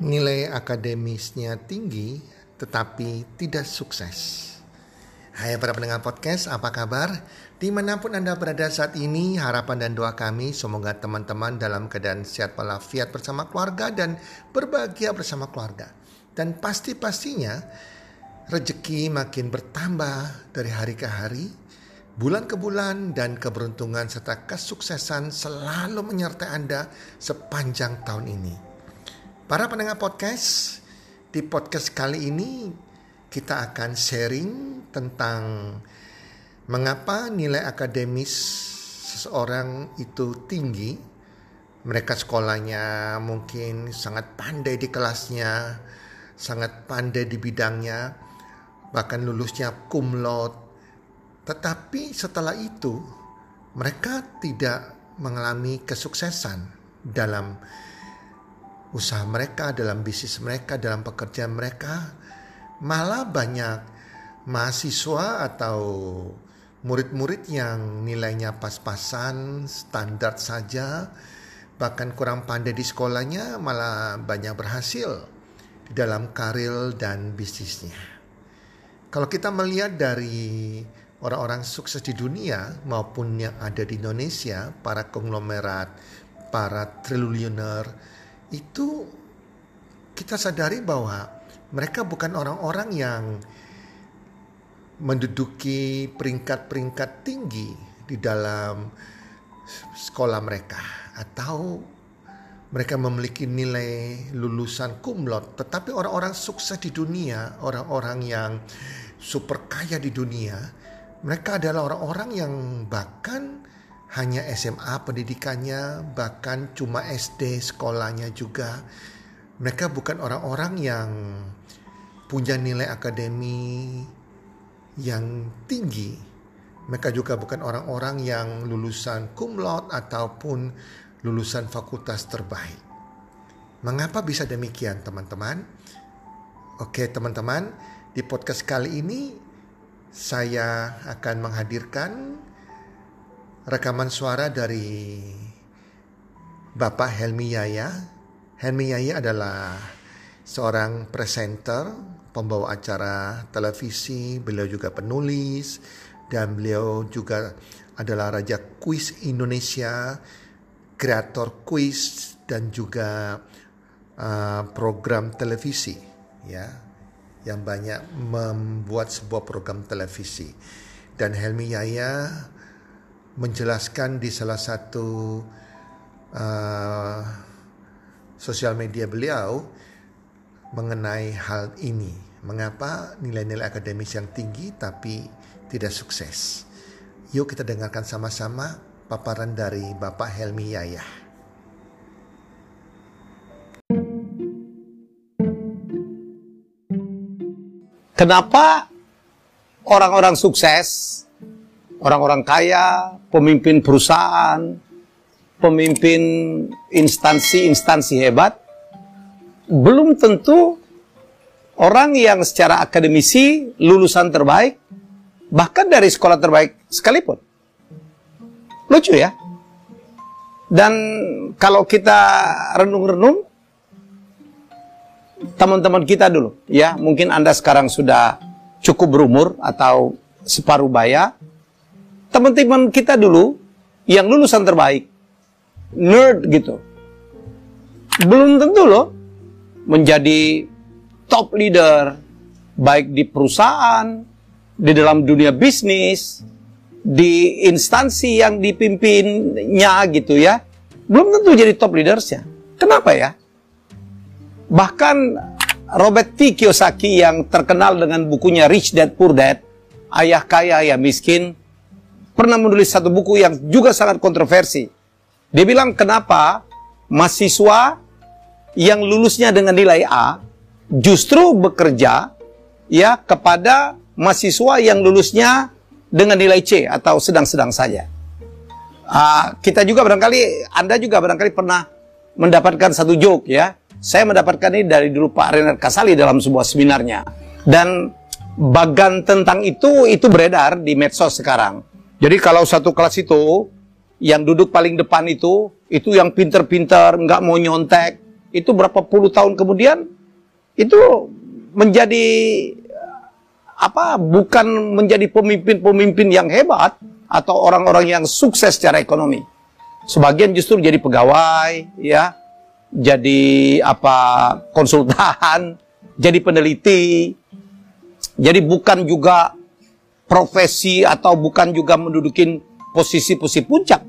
nilai akademisnya tinggi tetapi tidak sukses. Hai para pendengar podcast, apa kabar? Di mana pun Anda berada saat ini, harapan dan doa kami semoga teman-teman dalam keadaan sehat walafiat bersama keluarga dan berbahagia bersama keluarga. Dan pasti-pastinya rezeki makin bertambah dari hari ke hari, bulan ke bulan dan keberuntungan serta kesuksesan selalu menyertai Anda sepanjang tahun ini. Para pendengar podcast, di podcast kali ini kita akan sharing tentang mengapa nilai akademis seseorang itu tinggi. Mereka sekolahnya mungkin sangat pandai di kelasnya, sangat pandai di bidangnya, bahkan lulusnya cum laude. Tetapi setelah itu mereka tidak mengalami kesuksesan dalam usaha mereka, dalam bisnis mereka, dalam pekerjaan mereka, malah banyak mahasiswa atau murid-murid yang nilainya pas-pasan, standar saja, bahkan kurang pandai di sekolahnya, malah banyak berhasil di dalam karir dan bisnisnya. Kalau kita melihat dari orang-orang sukses di dunia maupun yang ada di Indonesia, para konglomerat, para triliuner, itu kita sadari bahwa mereka bukan orang-orang yang menduduki peringkat-peringkat tinggi di dalam sekolah mereka atau mereka memiliki nilai lulusan kumlot tetapi orang-orang sukses di dunia orang-orang yang super kaya di dunia mereka adalah orang-orang yang bahkan hanya SMA pendidikannya, bahkan cuma SD sekolahnya juga. Mereka bukan orang-orang yang punya nilai akademi yang tinggi. Mereka juga bukan orang-orang yang lulusan cum laude ataupun lulusan fakultas terbaik. Mengapa bisa demikian, teman-teman? Oke, teman-teman, di podcast kali ini saya akan menghadirkan rekaman suara dari Bapak Helmi Yaya. Helmi Yaya adalah seorang presenter, pembawa acara televisi, beliau juga penulis, dan beliau juga adalah Raja Kuis Indonesia, kreator kuis dan juga uh, program televisi ya yang banyak membuat sebuah program televisi dan Helmi Yaya menjelaskan di salah satu uh, sosial media beliau mengenai hal ini. Mengapa nilai-nilai akademis yang tinggi tapi tidak sukses? Yuk kita dengarkan sama-sama paparan dari Bapak Helmi Yayah. Kenapa orang-orang sukses orang-orang kaya, pemimpin perusahaan, pemimpin instansi-instansi hebat, belum tentu orang yang secara akademisi lulusan terbaik, bahkan dari sekolah terbaik sekalipun. Lucu ya? Dan kalau kita renung-renung, teman-teman kita dulu, ya mungkin Anda sekarang sudah cukup berumur atau separuh baya, teman-teman kita dulu yang lulusan terbaik, nerd gitu, belum tentu loh menjadi top leader baik di perusahaan, di dalam dunia bisnis, di instansi yang dipimpinnya gitu ya. Belum tentu jadi top leadersnya. Kenapa ya? Bahkan Robert T. Kiyosaki yang terkenal dengan bukunya Rich Dad Poor Dad, Ayah Kaya Ayah Miskin, pernah menulis satu buku yang juga sangat kontroversi. Dia bilang kenapa mahasiswa yang lulusnya dengan nilai A justru bekerja ya kepada mahasiswa yang lulusnya dengan nilai C atau sedang-sedang saja. Uh, kita juga barangkali, Anda juga barangkali pernah mendapatkan satu joke ya. Saya mendapatkan ini dari dulu Pak Renat Kasali dalam sebuah seminarnya. Dan bagan tentang itu, itu beredar di medsos sekarang. Jadi kalau satu kelas itu yang duduk paling depan itu itu yang pinter-pinter, nggak mau nyontek, itu berapa puluh tahun kemudian itu menjadi apa bukan menjadi pemimpin-pemimpin yang hebat atau orang-orang yang sukses secara ekonomi. Sebagian justru jadi pegawai, ya, jadi apa konsultan, jadi peneliti. Jadi bukan juga profesi atau bukan juga mendudukin posisi-posisi puncak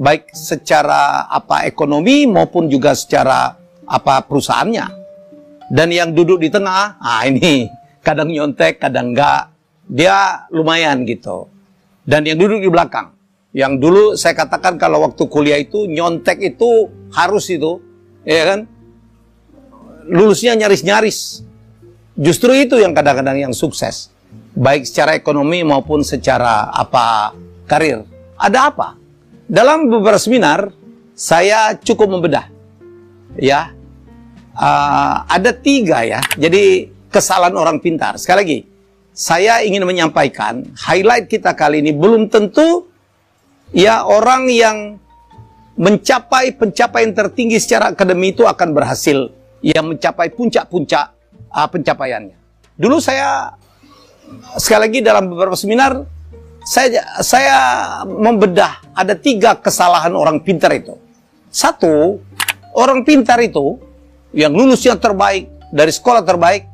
baik secara apa ekonomi maupun juga secara apa perusahaannya. Dan yang duduk di tengah, ah ini kadang nyontek, kadang enggak. Dia lumayan gitu. Dan yang duduk di belakang, yang dulu saya katakan kalau waktu kuliah itu nyontek itu harus itu, ya kan? Lulusnya nyaris-nyaris. Justru itu yang kadang-kadang yang sukses, baik secara ekonomi maupun secara apa karir. Ada apa? Dalam beberapa seminar saya cukup membedah, ya. Uh, ada tiga ya. Jadi kesalahan orang pintar. Sekali lagi, saya ingin menyampaikan highlight kita kali ini belum tentu ya orang yang mencapai pencapaian tertinggi secara akademi itu akan berhasil yang mencapai puncak-puncak uh, pencapaiannya. Dulu saya sekali lagi dalam beberapa seminar saya saya membedah ada tiga kesalahan orang pintar itu. Satu, orang pintar itu yang lulus yang terbaik dari sekolah terbaik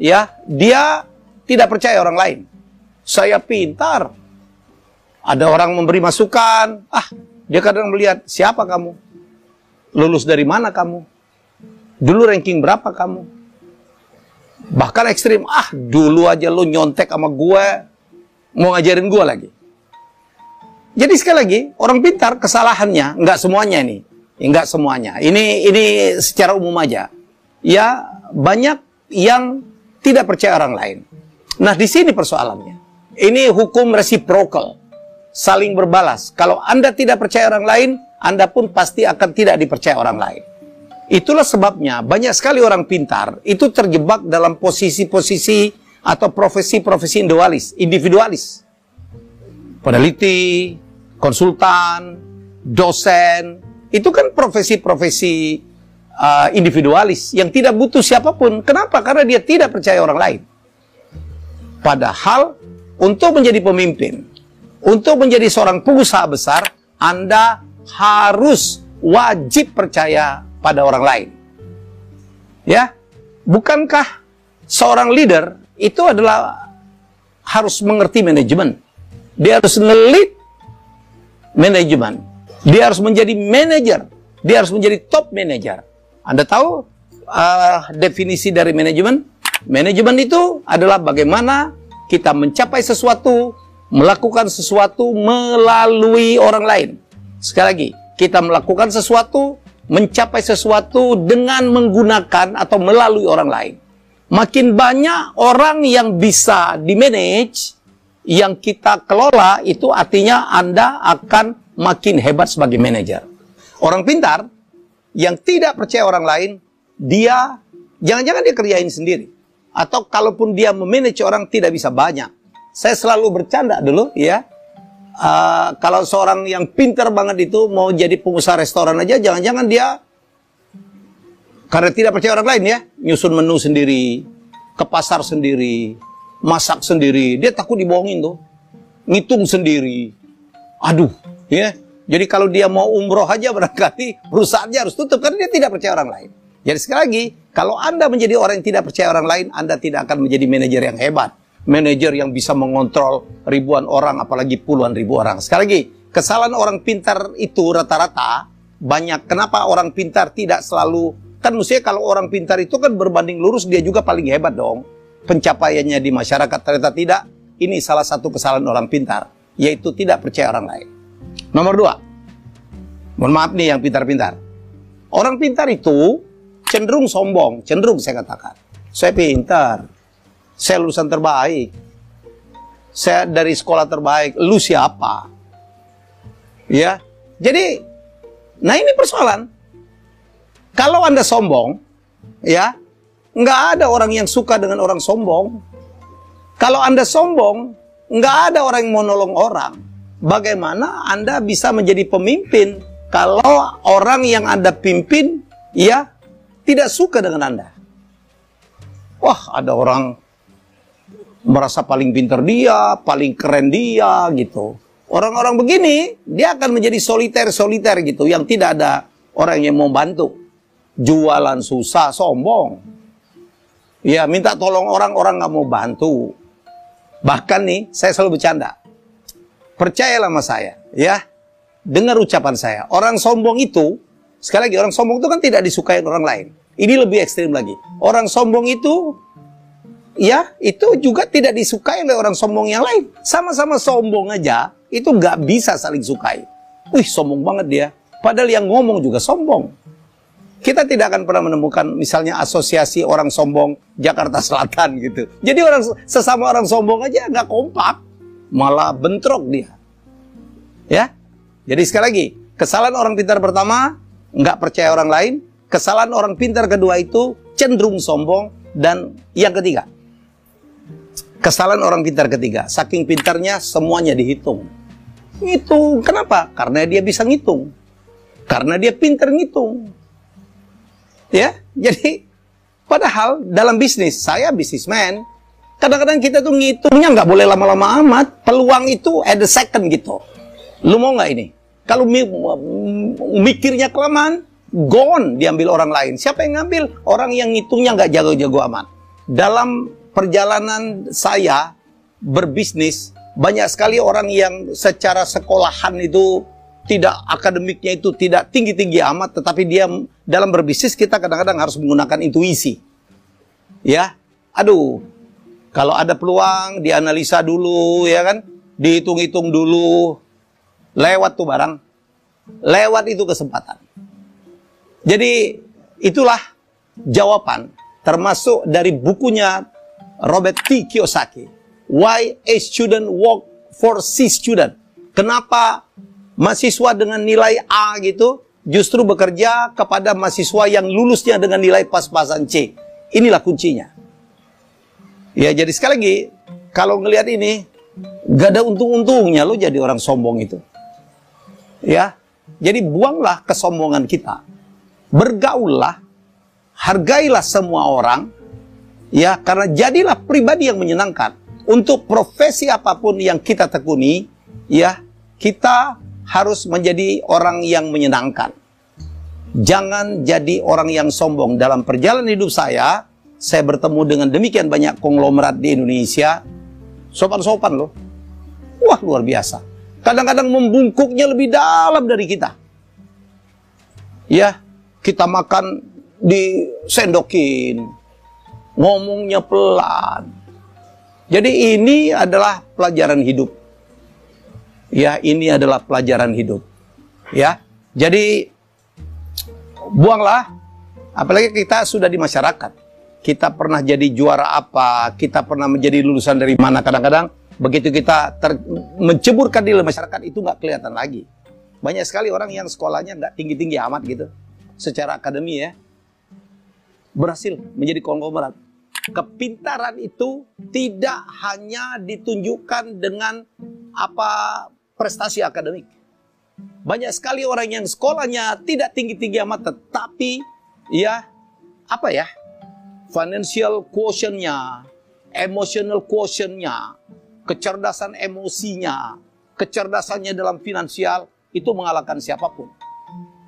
ya dia tidak percaya orang lain. Saya pintar. Ada orang memberi masukan, ah dia kadang melihat siapa kamu, lulus dari mana kamu, dulu ranking berapa kamu. Bahkan ekstrim, ah dulu aja lo nyontek sama gue, mau ngajarin gue lagi. Jadi sekali lagi, orang pintar kesalahannya, nggak semuanya nih, nggak semuanya. Ini ini secara umum aja. Ya banyak yang tidak percaya orang lain. Nah, di sini persoalannya. Ini hukum reciprocal. Saling berbalas. Kalau Anda tidak percaya orang lain, Anda pun pasti akan tidak dipercaya orang lain. Itulah sebabnya banyak sekali orang pintar itu terjebak dalam posisi-posisi atau profesi-profesi individualis, individualis. Peneliti, konsultan, dosen, itu kan profesi-profesi uh, individualis yang tidak butuh siapa pun. Kenapa? Karena dia tidak percaya orang lain. Padahal untuk menjadi pemimpin, untuk menjadi seorang pengusaha besar, Anda harus wajib percaya pada orang lain. Ya, bukankah seorang leader itu adalah harus mengerti manajemen. Dia harus ngelit manajemen. Dia harus menjadi manajer. Dia harus menjadi top manager. Anda tahu uh, definisi dari manajemen? Manajemen itu adalah bagaimana kita mencapai sesuatu, melakukan sesuatu melalui orang lain. Sekali lagi, kita melakukan sesuatu, mencapai sesuatu dengan menggunakan atau melalui orang lain. Makin banyak orang yang bisa di-manage, yang kita kelola, itu artinya Anda akan makin hebat sebagai manajer. Orang pintar yang tidak percaya orang lain, dia jangan-jangan dia kerjain sendiri. Atau kalaupun dia memanage orang tidak bisa banyak. Saya selalu bercanda dulu ya. Uh, kalau seorang yang pintar banget itu mau jadi pengusaha restoran aja, jangan-jangan dia karena tidak percaya orang lain ya, nyusun menu sendiri, ke pasar sendiri, masak sendiri, dia takut dibohongin tuh, ngitung sendiri. Aduh, ya. Jadi kalau dia mau umroh aja barangkali perusahaannya harus tutup karena dia tidak percaya orang lain. Jadi sekali lagi, kalau Anda menjadi orang yang tidak percaya orang lain, Anda tidak akan menjadi manajer yang hebat. Manajer yang bisa mengontrol ribuan orang, apalagi puluhan ribu orang. Sekali lagi, kesalahan orang pintar itu rata-rata banyak. Kenapa orang pintar tidak selalu... Kan mestinya kalau orang pintar itu kan berbanding lurus, dia juga paling hebat dong. Pencapaiannya di masyarakat ternyata tidak. Ini salah satu kesalahan orang pintar, yaitu tidak percaya orang lain. Nomor dua, mohon maaf nih yang pintar-pintar. Orang pintar itu cenderung sombong, cenderung saya katakan. Saya pintar, saya lulusan terbaik, saya dari sekolah terbaik, lu siapa? Ya, jadi, nah ini persoalan. Kalau anda sombong, ya, nggak ada orang yang suka dengan orang sombong. Kalau anda sombong, nggak ada orang yang mau nolong orang bagaimana Anda bisa menjadi pemimpin kalau orang yang Anda pimpin ya tidak suka dengan Anda. Wah, ada orang merasa paling pintar dia, paling keren dia gitu. Orang-orang begini, dia akan menjadi soliter-soliter gitu, yang tidak ada orang yang mau bantu. Jualan susah, sombong. Ya, minta tolong orang, orang nggak mau bantu. Bahkan nih, saya selalu bercanda. Percayalah sama saya, ya. Dengar ucapan saya. Orang sombong itu, sekali lagi, orang sombong itu kan tidak disukai orang lain. Ini lebih ekstrim lagi. Orang sombong itu ya itu juga tidak disukai oleh orang sombong yang lain. Sama-sama sombong aja, itu nggak bisa saling sukai. Wih, sombong banget dia. Padahal yang ngomong juga sombong. Kita tidak akan pernah menemukan misalnya asosiasi orang sombong Jakarta Selatan gitu. Jadi orang sesama orang sombong aja nggak kompak, malah bentrok dia. Ya, jadi sekali lagi kesalahan orang pintar pertama nggak percaya orang lain, kesalahan orang pintar kedua itu cenderung sombong dan yang ketiga Kesalahan orang pintar ketiga, saking pintarnya semuanya dihitung. Ngitung, kenapa? Karena dia bisa ngitung. Karena dia pintar ngitung. Ya, jadi padahal dalam bisnis, saya bisnismen, kadang-kadang kita tuh ngitungnya nggak boleh lama-lama amat. Peluang itu at the second gitu. Lu mau nggak ini? Kalau mikirnya kelamaan, gone diambil orang lain. Siapa yang ngambil? Orang yang ngitungnya nggak jago-jago amat. Dalam perjalanan saya berbisnis, banyak sekali orang yang secara sekolahan itu tidak akademiknya itu tidak tinggi-tinggi amat, tetapi dia dalam berbisnis kita kadang-kadang harus menggunakan intuisi. Ya, aduh, kalau ada peluang dianalisa dulu, ya kan, dihitung-hitung dulu, lewat tuh barang, lewat itu kesempatan. Jadi itulah jawaban, termasuk dari bukunya Robert T. Kiyosaki. Why a student work for C student? Kenapa mahasiswa dengan nilai A gitu justru bekerja kepada mahasiswa yang lulusnya dengan nilai pas-pasan C? Inilah kuncinya. Ya jadi sekali lagi, kalau ngelihat ini, gak ada untung-untungnya lo jadi orang sombong itu. Ya, jadi buanglah kesombongan kita. Bergaullah, hargailah semua orang, Ya, karena jadilah pribadi yang menyenangkan. Untuk profesi apa pun yang kita tekuni, ya, kita harus menjadi orang yang menyenangkan. Jangan jadi orang yang sombong. Dalam perjalanan hidup saya, saya bertemu dengan demikian banyak konglomerat di Indonesia. Sopan-sopan loh. Wah, luar biasa. Kadang-kadang membungkuknya lebih dalam dari kita. Ya, kita makan disendokin, ngomongnya pelan. Jadi ini adalah pelajaran hidup. Ya, ini adalah pelajaran hidup. Ya. Jadi buanglah apalagi kita sudah di masyarakat. Kita pernah jadi juara apa, kita pernah menjadi lulusan dari mana kadang-kadang begitu kita ter, menceburkan di masyarakat itu nggak kelihatan lagi. Banyak sekali orang yang sekolahnya nggak tinggi-tinggi amat gitu secara akademi ya berhasil menjadi konglomerat kepintaran itu tidak hanya ditunjukkan dengan apa prestasi akademik. Banyak sekali orang yang sekolahnya tidak tinggi-tinggi amat tetapi ya apa ya? financial quotientnya, emotional quotientnya, kecerdasan emosinya, kecerdasannya dalam finansial itu mengalahkan siapa pun.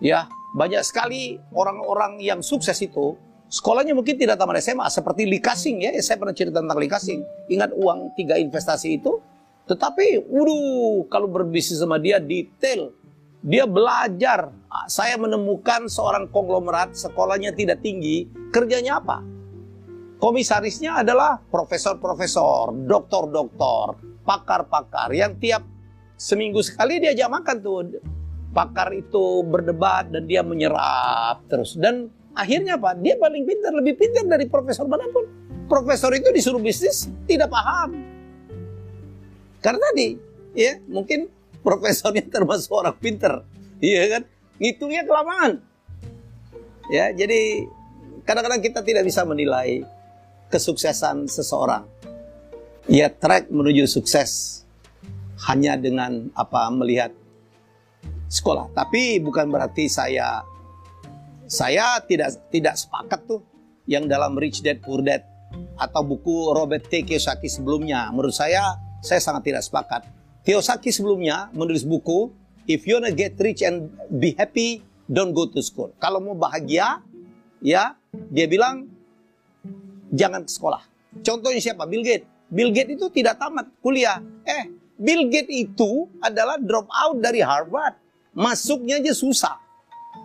Ya, banyak sekali orang-orang yang sukses itu Sekolahnya mungkin tidak tamat SMA seperti Likasing ya. Saya pernah cerita tentang Likasing. Ingat uang tiga investasi itu? Tetapi, waduh, kalau berbisnis sama dia detail. Dia belajar. Ah, saya menemukan seorang konglomerat sekolahnya tidak tinggi. Kerjanya apa? Komisarisnya adalah profesor-profesor, doktor-doktor, pakar-pakar yang tiap seminggu sekali dia makan tuh. Pakar itu berdebat dan dia menyerap terus. Dan Akhirnya apa? Dia paling pintar, lebih pintar dari profesor mana pun. Profesor itu disuruh bisnis tidak paham. Karena tadi, ya mungkin profesornya termasuk orang pintar, iya kan? Ngitungnya kelamaan. Ya, jadi kadang-kadang kita tidak bisa menilai kesuksesan seseorang. Ya, track menuju sukses hanya dengan apa melihat sekolah. Tapi bukan berarti saya Saya tidak tidak sepakat tuh yang dalam Rich Dad Poor Dad atau buku Robert T. Kiyosaki sebelumnya. Menurut saya, saya sangat tidak sepakat. Kiyosaki sebelumnya menulis buku If you wanna get rich and be happy, don't go to school. Kalau mau bahagia, ya, dia bilang jangan ke sekolah. Contohnya siapa? Bill Gates. Bill Gates itu tidak tamat kuliah. Eh, Bill Gates itu adalah drop out dari Harvard. Masuknya aja susah.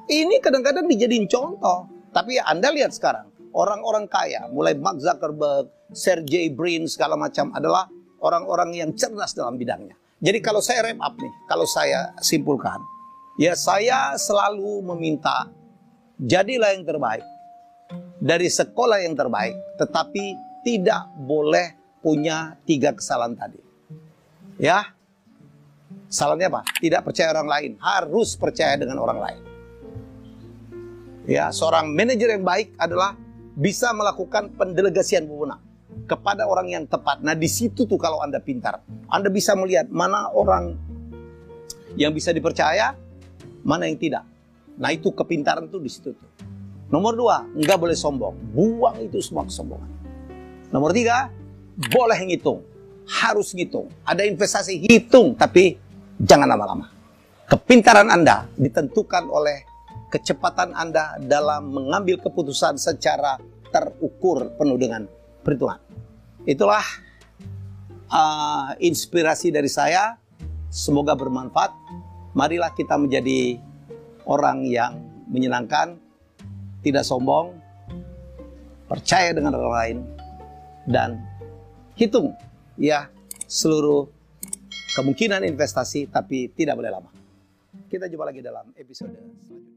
Ini kadang-kadang dijadiin contoh. Tapi Anda lihat sekarang, orang-orang kaya, mulai Mark Zuckerberg, Sergey Brin, segala macam adalah orang-orang yang cerdas dalam bidangnya. Jadi kalau saya wrap up nih, kalau saya simpulkan, ya saya selalu meminta jadilah yang terbaik dari sekolah yang terbaik, tetapi tidak boleh punya tiga kesalahan tadi. Ya, salahnya apa? Tidak percaya orang lain, harus percaya dengan orang lain. Ya, seorang manajer yang baik adalah bisa melakukan pendelegasian wewenang kepada orang yang tepat. Nah, di situ tuh kalau Anda pintar, Anda bisa melihat mana orang yang bisa dipercaya, mana yang tidak. Nah, itu kepintaran tuh di situ tuh. Nomor dua, nggak boleh sombong. Buang itu semua kesombongan. Nomor tiga, boleh ngitung. Harus ngitung. Ada investasi, hitung. Tapi jangan lama-lama. Kepintaran Anda ditentukan oleh kecepatan Anda dalam mengambil keputusan secara terukur penuh dengan perhitungan. Itulah uh, inspirasi dari saya. Semoga bermanfaat. Marilah kita menjadi orang yang menyenangkan, tidak sombong, percaya dengan orang lain, dan hitung ya seluruh kemungkinan investasi, tapi tidak boleh lama. Kita jumpa lagi dalam episode selanjutnya.